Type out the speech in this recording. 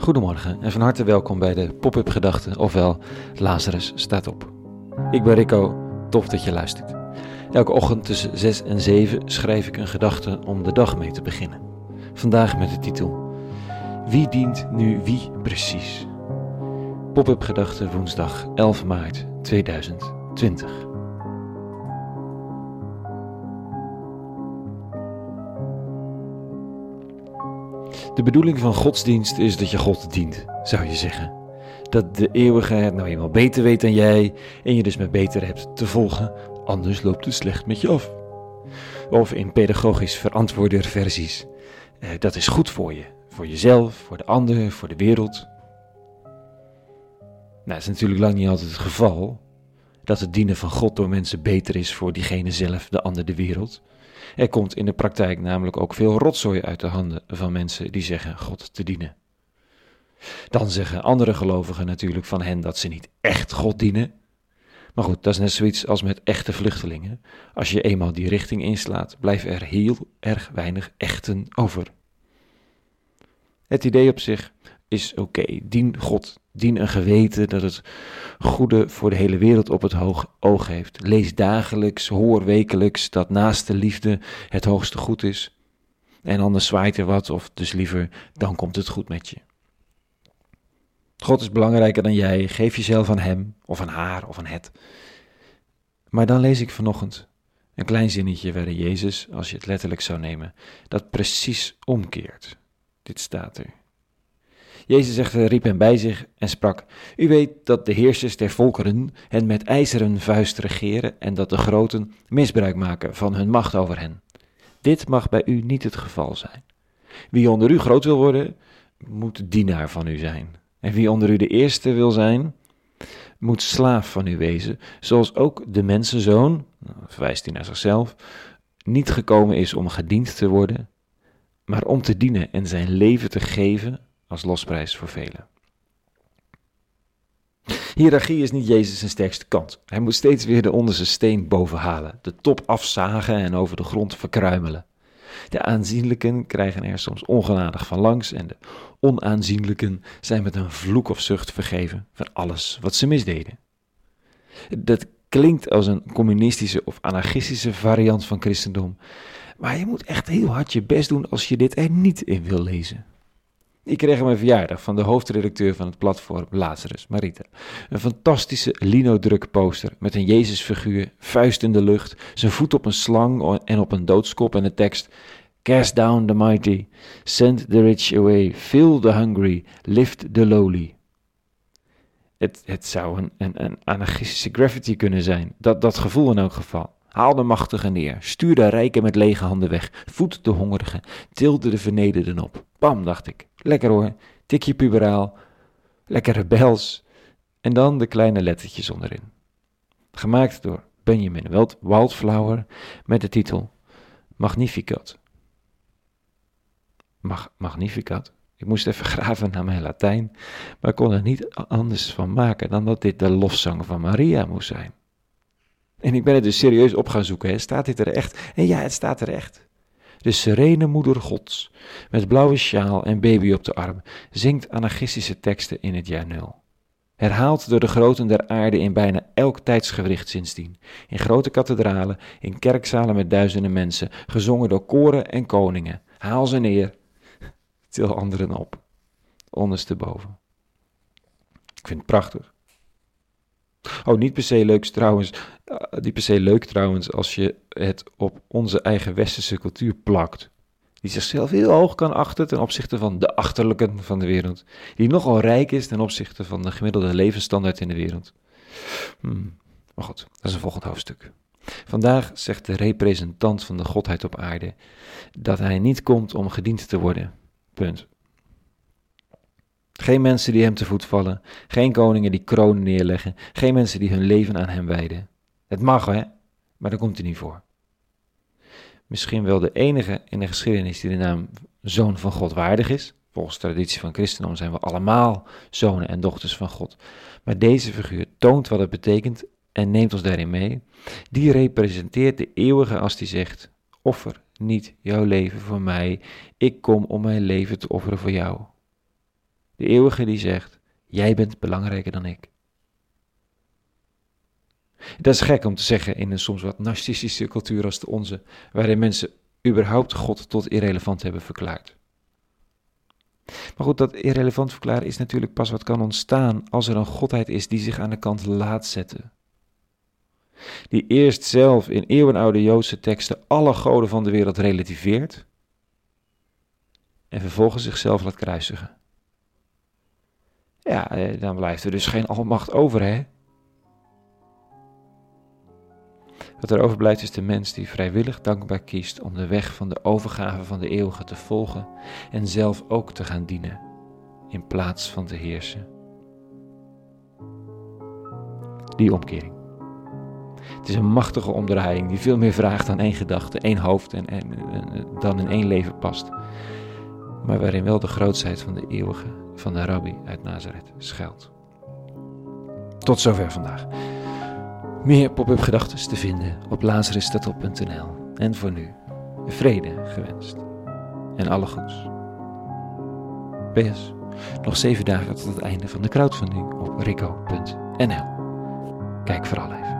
Goedemorgen en van harte welkom bij de Pop-up Gedachten, ofwel Lazarus staat op. Ik ben Rico, tof dat je luistert. Elke ochtend tussen 6 en 7 schrijf ik een gedachte om de dag mee te beginnen. Vandaag met de titel Wie dient nu wie precies? Pop-up Gedachten woensdag 11 maart 2020. De bedoeling van godsdienst is dat je God dient, zou je zeggen. Dat de eeuwige het nou eenmaal beter weet dan jij en je dus met beter hebt te volgen, anders loopt het slecht met je af. Of in pedagogisch verantwoorde versies. Eh, dat is goed voor je, voor jezelf, voor de ander, voor de wereld. Nou, dat is natuurlijk lang niet altijd het geval. Dat het dienen van God door mensen beter is voor diegene zelf, de ander, de wereld. Er komt in de praktijk namelijk ook veel rotzooi uit de handen van mensen die zeggen God te dienen. Dan zeggen andere gelovigen natuurlijk van hen dat ze niet echt God dienen. Maar goed, dat is net zoiets als met echte vluchtelingen. Als je eenmaal die richting inslaat, blijft er heel erg weinig echten over. Het idee op zich is oké. Dien God, dien een geweten dat het goede voor de hele wereld op het hoog oog heeft. Lees dagelijks, hoor wekelijks dat naast de liefde het hoogste goed is. En anders zwaait er wat, of dus liever, dan komt het goed met je. God is belangrijker dan jij, geef jezelf aan hem, of aan haar, of aan het. Maar dan lees ik vanochtend een klein zinnetje waarin Jezus, als je het letterlijk zou nemen, dat precies omkeert. Dit staat er. Jezus zegt, riep hem bij zich en sprak: U weet dat de heersers der volkeren hen met ijzeren vuist regeren en dat de groten misbruik maken van hun macht over hen. Dit mag bij u niet het geval zijn. Wie onder u groot wil worden, moet dienaar van u zijn. En wie onder u de eerste wil zijn, moet slaaf van u wezen, zoals ook de mensenzoon, verwijst hij naar zichzelf, niet gekomen is om gediend te worden, maar om te dienen en zijn leven te geven als losprijs voor velen. Hierarchie is niet Jezus sterkste kant. Hij moet steeds weer de onderste steen bovenhalen, de top afzagen en over de grond verkruimelen. De aanzienlijken krijgen er soms ongenadig van langs en de onaanzienlijken zijn met een vloek of zucht vergeven van alles wat ze misdeden. Dat klinkt als een communistische of anarchistische variant van christendom, maar je moet echt heel hard je best doen als je dit er niet in wil lezen. Ik kreeg hem een verjaardag van de hoofdredacteur van het platform Lazarus, Marita. Een fantastische linodruk poster met een Jezusfiguur, vuist in de lucht, zijn voet op een slang en op een doodskop en de tekst Cast down the mighty, send the rich away, fill the hungry, lift the lowly. Het, het zou een, een, een anarchistische graffiti kunnen zijn, dat, dat gevoel in elk geval. Haal de machtigen neer, stuur de rijken met lege handen weg, voed de hongerigen, tilde de vernederden op. Bam, dacht ik. Lekker hoor, tikje puberaal, lekker rebels. En dan de kleine lettertjes onderin. Gemaakt door Benjamin Wildflower met de titel Magnificat. Mag, magnificat. Ik moest even graven naar mijn Latijn, maar kon er niet anders van maken dan dat dit de lofzang van Maria moest zijn. En ik ben het dus serieus op gaan zoeken. Hè. Staat dit er echt? En ja, het staat er echt. De serene moeder gods, met blauwe sjaal en baby op de arm, zingt anarchistische teksten in het jaar nul. Herhaald door de groten der aarde in bijna elk tijdsgewricht sindsdien. In grote kathedralen, in kerkzalen met duizenden mensen, gezongen door koren en koningen. Haal ze neer, til anderen op, ondersteboven. Ik vind het prachtig. Oh, niet per se leuk trouwens, uh, niet per se leuk trouwens als je het op onze eigen westerse cultuur plakt. Die zichzelf heel hoog kan achten ten opzichte van de achterlijken van de wereld. Die nogal rijk is ten opzichte van de gemiddelde levensstandaard in de wereld. Hmm, maar goed, dat is een volgend hoofdstuk. Vandaag zegt de representant van de godheid op aarde dat hij niet komt om gediend te worden. Punt. Geen mensen die hem te voet vallen, geen koningen die kronen neerleggen, geen mensen die hun leven aan hem wijden. Het mag, hè, maar daar komt hij niet voor. Misschien wel de enige in de geschiedenis die de naam Zoon van God waardig is. Volgens de traditie van christendom zijn we allemaal zonen en dochters van God. Maar deze figuur toont wat het betekent en neemt ons daarin mee. Die representeert de eeuwige als die zegt: Offer niet jouw leven voor mij, ik kom om mijn leven te offeren voor jou. De eeuwige die zegt, jij bent belangrijker dan ik. Dat is gek om te zeggen in een soms wat narcistische cultuur als de onze, waarin mensen überhaupt God tot irrelevant hebben verklaard. Maar goed, dat irrelevant verklaren is natuurlijk pas wat kan ontstaan als er een godheid is die zich aan de kant laat zetten. Die eerst zelf in eeuwenoude Joodse teksten alle goden van de wereld relativeert en vervolgens zichzelf laat kruisigen. Ja, eh, dan blijft er dus geen almacht over, hè? Wat er overblijft is de mens die vrijwillig dankbaar kiest om de weg van de overgave van de eeuwige te volgen en zelf ook te gaan dienen, in plaats van te heersen. Die omkering. Het is een machtige omdraaiing die veel meer vraagt dan één gedachte, één hoofd en, en, dan in één leven past. Maar waarin wel de grootheid van de eeuwige, van de rabbi uit Nazareth schuilt. Tot zover vandaag. Meer pop-up gedachten te vinden op lazarusstatop.nl. En voor nu, vrede gewenst. En alle goeds. PS, nog zeven dagen tot het einde van de crowdfunding op rico.nl. Kijk vooral even.